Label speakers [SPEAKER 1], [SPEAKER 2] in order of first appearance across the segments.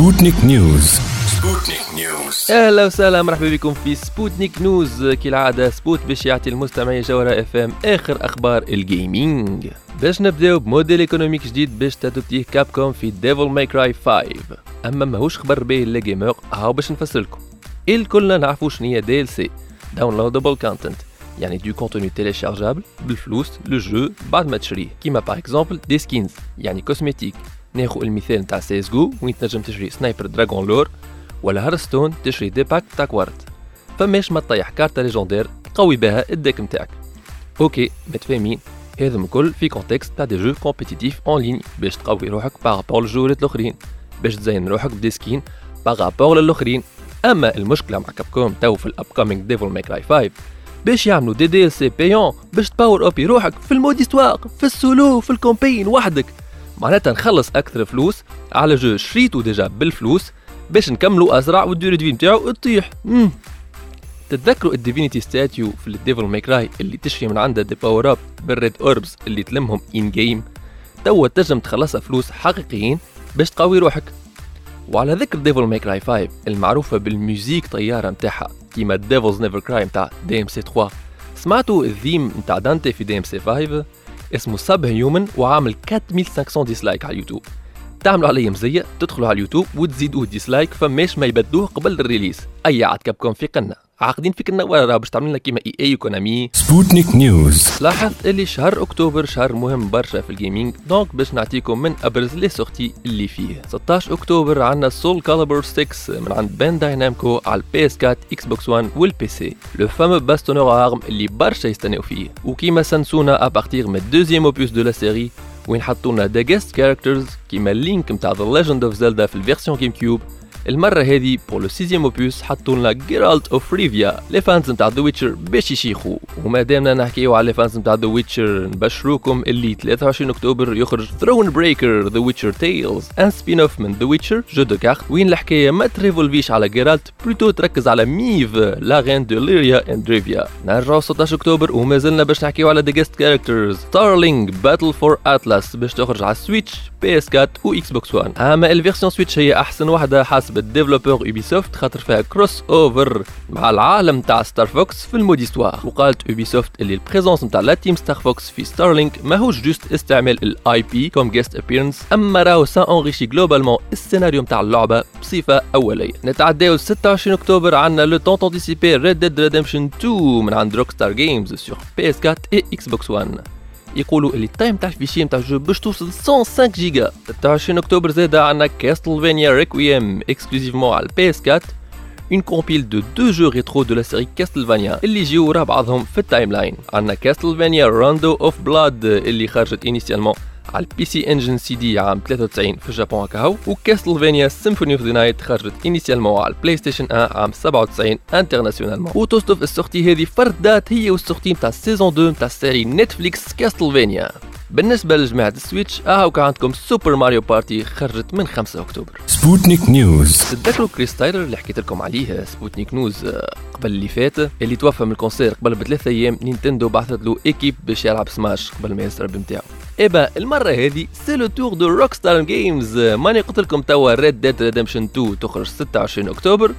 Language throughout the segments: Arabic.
[SPEAKER 1] سبوتنيك نيوز سبوتنيك نيوز أهلا وسهلا مرحبا بكم في سبوتنيك نيوز كالعادة سبوت باش يعطي المستمعين جوهرة اف ام آخر أخبار ال gaming باش نبداو ب modèle économique جديد باش تادوبتيه Capcom في Devil May Cry 5 أما ماهوش خبر باهي لل gamer هاو باش نفسر لكم. الكلنا نعرفوا شنو هي DLC downloadable content يعني du contenu téléchargeable بالفلوس le jeu بعد ما تشريه. كيما par exemple des skins يعني cosmétique ناخذ المثال نتاع CS GO وين تنجم تشري sniper Dragon Lore ولا Hearthstone تشري des packs تاع cartes. فماش ما تطيح كارتا légendaire تقوي بها ال deck نتاعك. okay متفاهمين. هذا الكل في contexte تاع des jeux compétitifs en ligne باش تقوي روحك par rapport للجولات الآخرين باش تزين روحك ب des skins par rapport للآخرين. أما المشكلة مع Capcom توا في ال upcoming Devil May Cry 5 باش يعملوا des DLC payants باش تباور أوبي روحك في ال mode في السولو في ال campagne وحدك. معناتها نخلص أكثر فلوس على jeu شريتو déjà بالفلوس باش نكملوا اسرع وال durée de vie نتاعو تطيح تتذكروا ال Divinity Statue في ال Devil May Cry اللي تشري من عندها des power up بال red orbs اللي تلمهم in game توا تنجم تخلصها فلوس حقيقيين باش تقوي روحك. وعلى ذكر Devil May Cry 5 المعروفة بال musique طيارة نتاعها كيما Devils Never Cry نتاع DMC 3 سمعتوا الثيم نتاع دانتي في DMC 5 اسمه Subhuman وعامل 4500 dislike على اليوتيوب. تعملوا عليه مزية تدخلوا على اليوتيوب وتزيدوه dislike فماش ما يبدوه قبل ال release. أي عاد Capcom في قنه عاقدين فيك النوار راه باش تعمل لنا كيما EA Konami
[SPEAKER 2] سبوتنيك نيوز.
[SPEAKER 1] لاحظت اللي شهر أكتوبر شهر مهم برشا في ال gaming donc باش نعطيكم من أبرز les sorties اللي فيه. 16 أكتوبر عندنا Soulcalibur 6 من عند Bandai Namco على ال PS 4 Xbox 1 وال PC le fameux baston aux armes اللي برشا يستناو فيه. وكيما سنسونا à partir من ال deuxième opus de la série وين حطوا لنا des guest characters كيما ال Link نتاع The Legend of Zelda في ال version GameCube المرة هذه pour le sixième opus حطوا لنا Geralt of Rivia les fans نتاع The Witcher باش يشيخوا. وما دامنا نحكيو على les fans نتاع The Witcher نبشروكم اللي 23 أكتوبر يخرج Thronebreaker The Witcher Tales un spin off من The Witcher jeu de cartes. وين الحكاية؟ ما تريفولفيش على Geralt plutôt تركز على Meve la reine de Lyria and Rivia نرجعوا 16 أكتوبر وما زلنا باش نحكيو على the guest characters Starlink Battle for Atlas باش تخرج على Switch PS 4 و Xbox 1 أما ال version Switch هي أحسن واحدة حسب ال developer Ubisoft خاطر فيها crossover مع العالم تاع Star Fox في ال mode histoire وقالت Ubisoft اللي ال présence نتاع la team Star Fox في Starlink ماهوش juste استعمال ال IP comme guest appearance أما راهو ça enrichit globalement السيناريو نتاع اللعبة بصفة أولية. نتعداو 26 أكتوبر عندنا le tant anticipé Red Dead Redemption 2 من عند Rockstar Games sur PS 4 et Xbox 1 يقولوا اللي ال taille تاع ال fichier نتاع ال jeu باش توصل 105 جيجا. 23 اكتوبر زاد عندنا Castlevania Requiem exclusivement على ال PS 4 une compile de deux jeux rétro de la série Castlevania اللي يجيو ورا بعضهم في ال timeline عندنا Castlevania Rondo of Blood اللي خرجت initialement على ال PC Engine CD عام 93 في اليابان هكاهو و Castlevania Symphony of the Night خرجت initialement على ال PlayStation 1 عام 97 internationalement وتصدف ال sortie هذه فرد date هي وال sortie نتاع ال saison 2 نتاع ال série Netflix Castlevania بالنسبة لجماعة ال Switch كان عندكم Super Mario Party خرجت من 5 أكتوبر.
[SPEAKER 2] Sputnik News
[SPEAKER 1] تتذكروا كريس تايلر اللي حكيت لكم عليه Sputnik News آه، قبل اللي فات اللي توفى من ال cancer قبل بثلاث أيام Nintendo بعثت له équipe باش يلعب سماش قبل ما يسرب نتاعو إبا المرة هذه c'est le tour de Rockstar Games ماني قلت لكم توا Red Dead Redemption 2 تخرج 26 أكتوبر.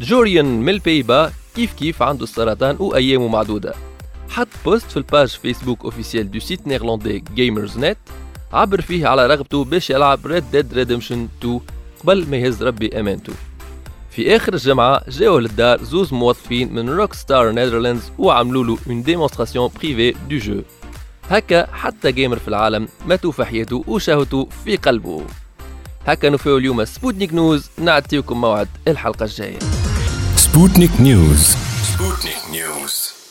[SPEAKER 1] جوريان من البيبا كيف كيف عنده السرطان وايامه معدودة. حط post في ال page Facebook officielle du site néerlandais Gamers Net عبر فيه على رغبته باش يلعب Red Dead Redemption 2 قبل ما يهز ربي أمانته. في آخر الجمعة جاو للدار زوز موظفين من Rockstar Netherlands وعملوا له une démonstration privée du jeu هكا حتى gamer في العالم ماتوا في حياته وشهوته في قلبه هكا نفيو اليوم Sputnik News نعطيكم موعد الحلقة الجاية.
[SPEAKER 2] Sputnik News Sputnik News